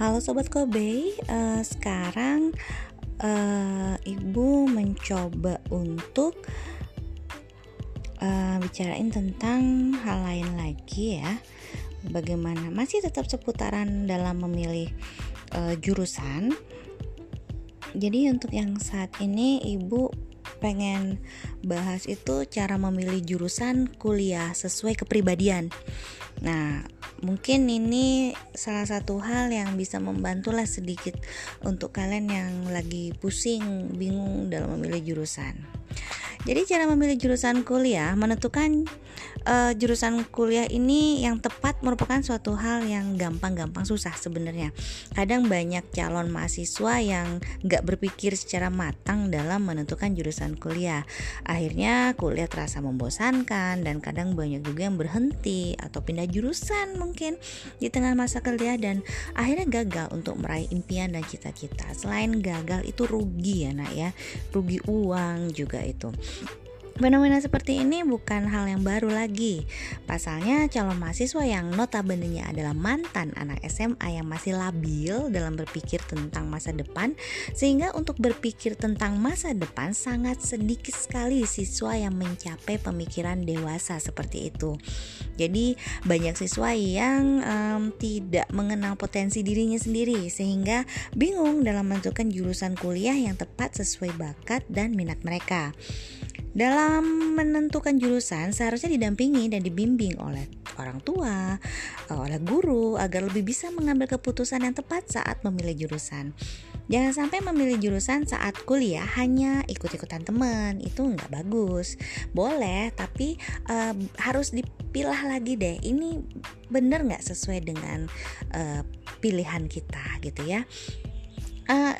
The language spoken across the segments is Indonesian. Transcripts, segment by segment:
Halo Sobat Kobe, uh, sekarang uh, Ibu mencoba untuk uh, bicarain tentang hal lain lagi ya. Bagaimana masih tetap seputaran dalam memilih uh, jurusan. Jadi untuk yang saat ini Ibu pengen bahas itu cara memilih jurusan kuliah sesuai kepribadian. Nah, mungkin ini salah satu hal yang bisa membantulah sedikit untuk kalian yang lagi pusing, bingung dalam memilih jurusan. Jadi cara memilih jurusan kuliah menentukan uh, jurusan kuliah ini yang tepat merupakan suatu hal yang gampang-gampang susah sebenarnya. Kadang banyak calon mahasiswa yang nggak berpikir secara matang dalam menentukan jurusan kuliah. Akhirnya kuliah terasa membosankan dan kadang banyak juga yang berhenti atau pindah jurusan mungkin di tengah masa kuliah dan akhirnya gagal untuk meraih impian dan cita-cita. Selain gagal itu rugi ya nak ya, rugi uang juga itu. Fenomena seperti ini bukan hal yang baru lagi. Pasalnya calon mahasiswa yang notabene-nya adalah mantan anak SMA yang masih labil dalam berpikir tentang masa depan sehingga untuk berpikir tentang masa depan sangat sedikit sekali siswa yang mencapai pemikiran dewasa seperti itu. Jadi banyak siswa yang um, tidak mengenal potensi dirinya sendiri sehingga bingung dalam menentukan jurusan kuliah yang tepat sesuai bakat dan minat mereka. Dalam menentukan jurusan seharusnya didampingi dan dibimbing oleh orang tua, eh, oleh guru agar lebih bisa mengambil keputusan yang tepat saat memilih jurusan. Jangan sampai memilih jurusan saat kuliah hanya ikut-ikutan teman, itu nggak bagus. Boleh, tapi uh, harus dipilah lagi deh. Ini bener nggak sesuai dengan uh, pilihan kita gitu ya. Uh,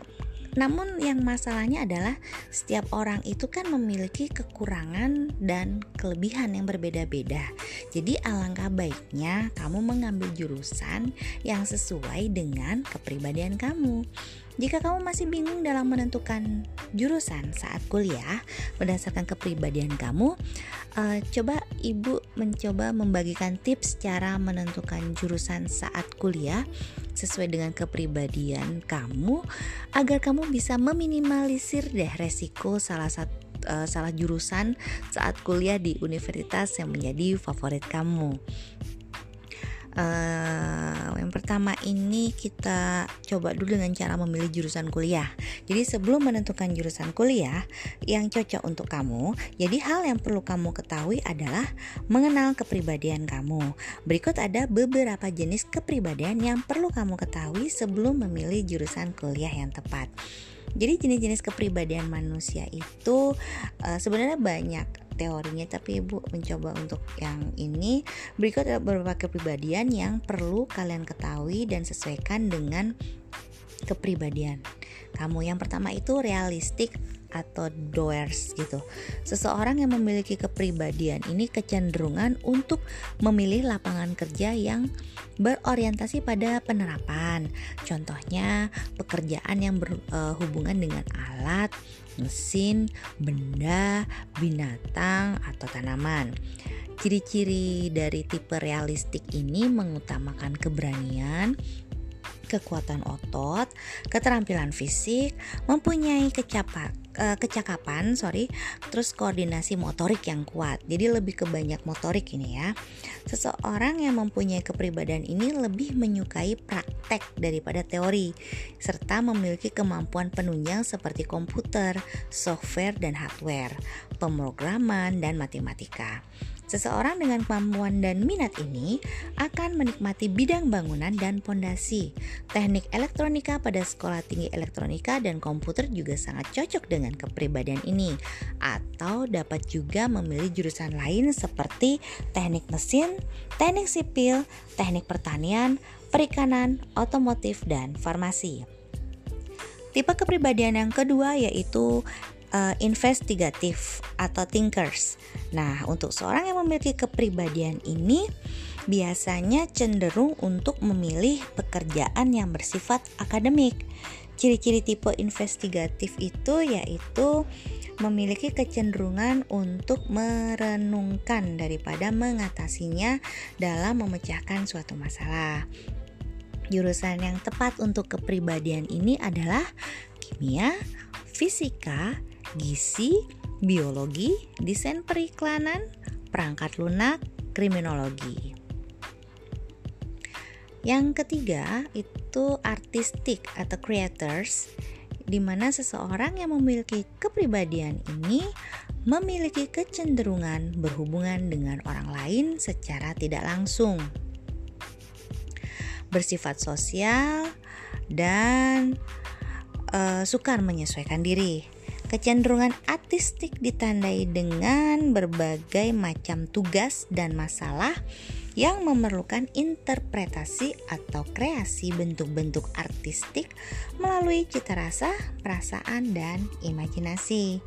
namun yang masalahnya adalah setiap orang itu kan memiliki kekurangan dan kelebihan yang berbeda-beda. Jadi alangkah baiknya kamu mengambil jurusan yang sesuai dengan kepribadian kamu. Jika kamu masih bingung dalam menentukan jurusan saat kuliah berdasarkan kepribadian kamu, uh, coba ibu mencoba membagikan tips cara menentukan jurusan saat kuliah sesuai dengan kepribadian kamu agar kamu bisa meminimalisir deh resiko salah satu uh, salah jurusan saat kuliah di universitas yang menjadi favorit kamu. Uh, yang pertama ini kita coba dulu dengan cara memilih jurusan kuliah. Jadi sebelum menentukan jurusan kuliah yang cocok untuk kamu, jadi hal yang perlu kamu ketahui adalah mengenal kepribadian kamu. Berikut ada beberapa jenis kepribadian yang perlu kamu ketahui sebelum memilih jurusan kuliah yang tepat. Jadi jenis-jenis kepribadian manusia itu uh, sebenarnya banyak teorinya tapi ibu mencoba untuk yang ini. Berikut ada beberapa kepribadian yang perlu kalian ketahui dan sesuaikan dengan kepribadian. Kamu yang pertama itu realistik atau doers gitu. Seseorang yang memiliki kepribadian ini kecenderungan untuk memilih lapangan kerja yang berorientasi pada penerapan. Contohnya pekerjaan yang berhubungan eh, dengan alat, mesin, benda, binatang, atau tanaman. Ciri-ciri dari tipe realistik ini mengutamakan keberanian, kekuatan otot, keterampilan fisik, mempunyai kecapat uh, kecakapan, sorry, terus koordinasi motorik yang kuat. Jadi lebih ke banyak motorik ini ya. Seseorang yang mempunyai kepribadian ini lebih menyukai praktek daripada teori, serta memiliki kemampuan penunjang seperti komputer, software dan hardware, pemrograman dan matematika. Seseorang dengan kemampuan dan minat ini akan menikmati bidang bangunan dan pondasi. Teknik elektronika pada sekolah tinggi elektronika dan komputer juga sangat cocok dengan kepribadian ini. Atau dapat juga memilih jurusan lain seperti teknik mesin, teknik sipil, teknik pertanian, perikanan, otomotif, dan farmasi. Tipe kepribadian yang kedua yaitu uh, investigatif atau thinkers. Nah, untuk seorang yang memiliki kepribadian ini biasanya cenderung untuk memilih pekerjaan yang bersifat akademik. Ciri-ciri tipe investigatif itu yaitu memiliki kecenderungan untuk merenungkan daripada mengatasinya dalam memecahkan suatu masalah. Jurusan yang tepat untuk kepribadian ini adalah kimia, fisika, gizi, biologi, desain periklanan, perangkat lunak, kriminologi. Yang ketiga itu artistik atau creators di mana seseorang yang memiliki kepribadian ini memiliki kecenderungan berhubungan dengan orang lain secara tidak langsung bersifat sosial, dan uh, sukar menyesuaikan diri. Kecenderungan artistik ditandai dengan berbagai macam tugas dan masalah yang memerlukan interpretasi atau kreasi bentuk-bentuk artistik melalui cita rasa, perasaan, dan imajinasi.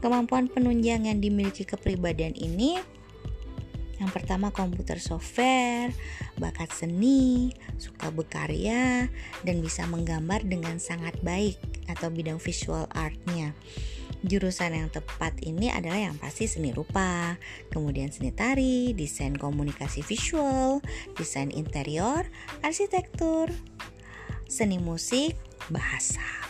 Kemampuan penunjang yang dimiliki kepribadian ini yang pertama komputer software, bakat seni, suka berkarya, dan bisa menggambar dengan sangat baik atau bidang visual artnya. Jurusan yang tepat ini adalah yang pasti seni rupa, kemudian seni tari, desain komunikasi visual, desain interior, arsitektur, seni musik, bahasa.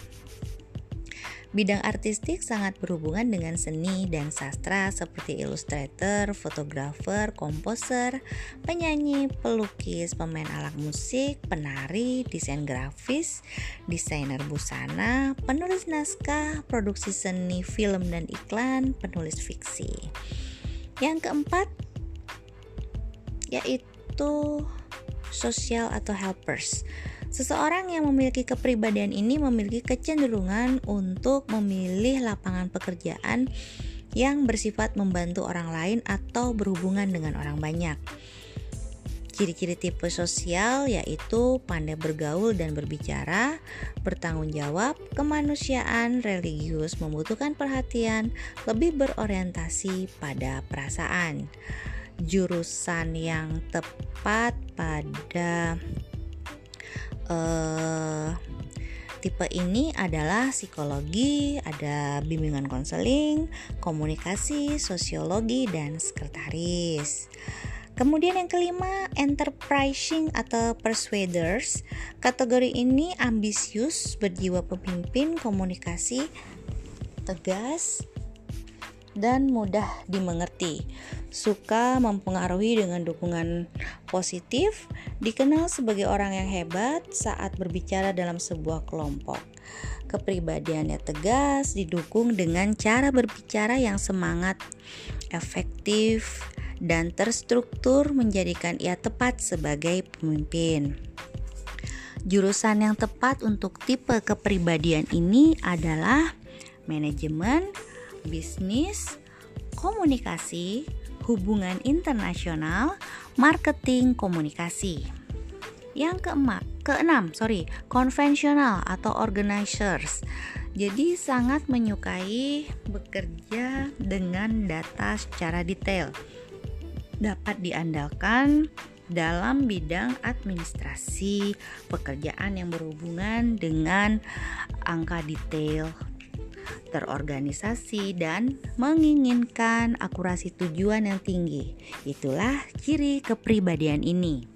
Bidang artistik sangat berhubungan dengan seni dan sastra seperti ilustrator, fotografer, komposer, penyanyi, pelukis, pemain alat musik, penari, desain grafis, desainer busana, penulis naskah, produksi seni film dan iklan, penulis fiksi. Yang keempat yaitu social atau helpers. Seseorang yang memiliki kepribadian ini memiliki kecenderungan untuk memilih lapangan pekerjaan yang bersifat membantu orang lain atau berhubungan dengan orang banyak. Ciri-ciri tipe sosial yaitu pandai bergaul dan berbicara, bertanggung jawab, kemanusiaan, religius, membutuhkan perhatian, lebih berorientasi pada perasaan. Jurusan yang tepat pada uh, tipe ini adalah psikologi, ada bimbingan konseling, komunikasi, sosiologi, dan sekretaris. Kemudian yang kelima, enterprising atau persuaders. Kategori ini ambisius, berjiwa pemimpin, komunikasi, tegas, dan mudah dimengerti. Suka mempengaruhi dengan dukungan positif, dikenal sebagai orang yang hebat saat berbicara dalam sebuah kelompok. Kepribadiannya tegas, didukung dengan cara berbicara yang semangat, efektif, dan terstruktur menjadikan ia tepat sebagai pemimpin. Jurusan yang tepat untuk tipe kepribadian ini adalah manajemen, bisnis, komunikasi, hubungan internasional, marketing komunikasi. Yang keempat, keenam, sorry, konvensional atau organizers. Jadi sangat menyukai bekerja dengan data secara detail. Dapat diandalkan dalam bidang administrasi, pekerjaan yang berhubungan dengan angka detail terorganisasi, dan menginginkan akurasi tujuan yang tinggi. Itulah ciri kepribadian ini.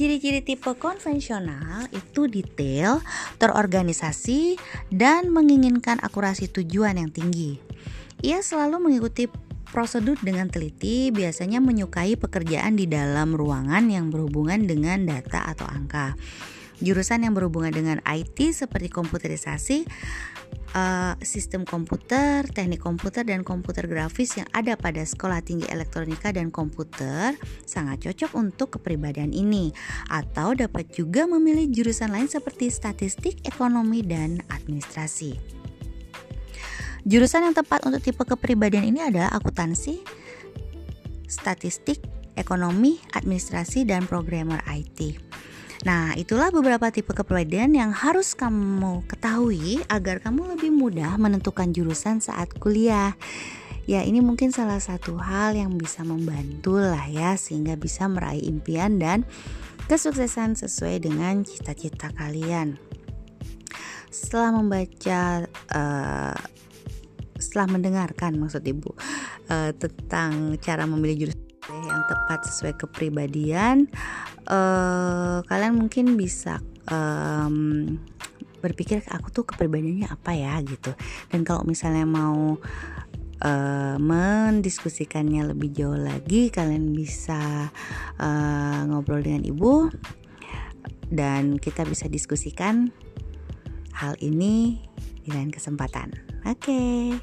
Ciri-ciri tipe konvensional itu detail, terorganisasi, dan menginginkan akurasi tujuan yang tinggi. Ia selalu mengikuti prosedur dengan teliti, biasanya menyukai pekerjaan di dalam ruangan yang berhubungan dengan data atau angka jurusan yang berhubungan dengan IT seperti komputerisasi, uh, sistem komputer, teknik komputer dan komputer grafis yang ada pada Sekolah Tinggi Elektronika dan Komputer sangat cocok untuk kepribadian ini atau dapat juga memilih jurusan lain seperti statistik, ekonomi dan administrasi. Jurusan yang tepat untuk tipe kepribadian ini adalah akuntansi, statistik, ekonomi, administrasi, dan programmer IT. Nah, itulah beberapa tipe kepribadian yang harus kamu ketahui agar kamu lebih mudah menentukan jurusan saat kuliah. Ya, ini mungkin salah satu hal yang bisa membantu lah ya sehingga bisa meraih impian dan kesuksesan sesuai dengan cita-cita kalian. Setelah membaca uh, setelah mendengarkan maksud Ibu uh, tentang cara memilih jurusan yang tepat sesuai kepribadian uh, kalian mungkin bisa um, berpikir aku tuh kepribadiannya apa ya gitu dan kalau misalnya mau uh, mendiskusikannya lebih jauh lagi kalian bisa uh, ngobrol dengan ibu dan kita bisa diskusikan hal ini lain kesempatan oke okay.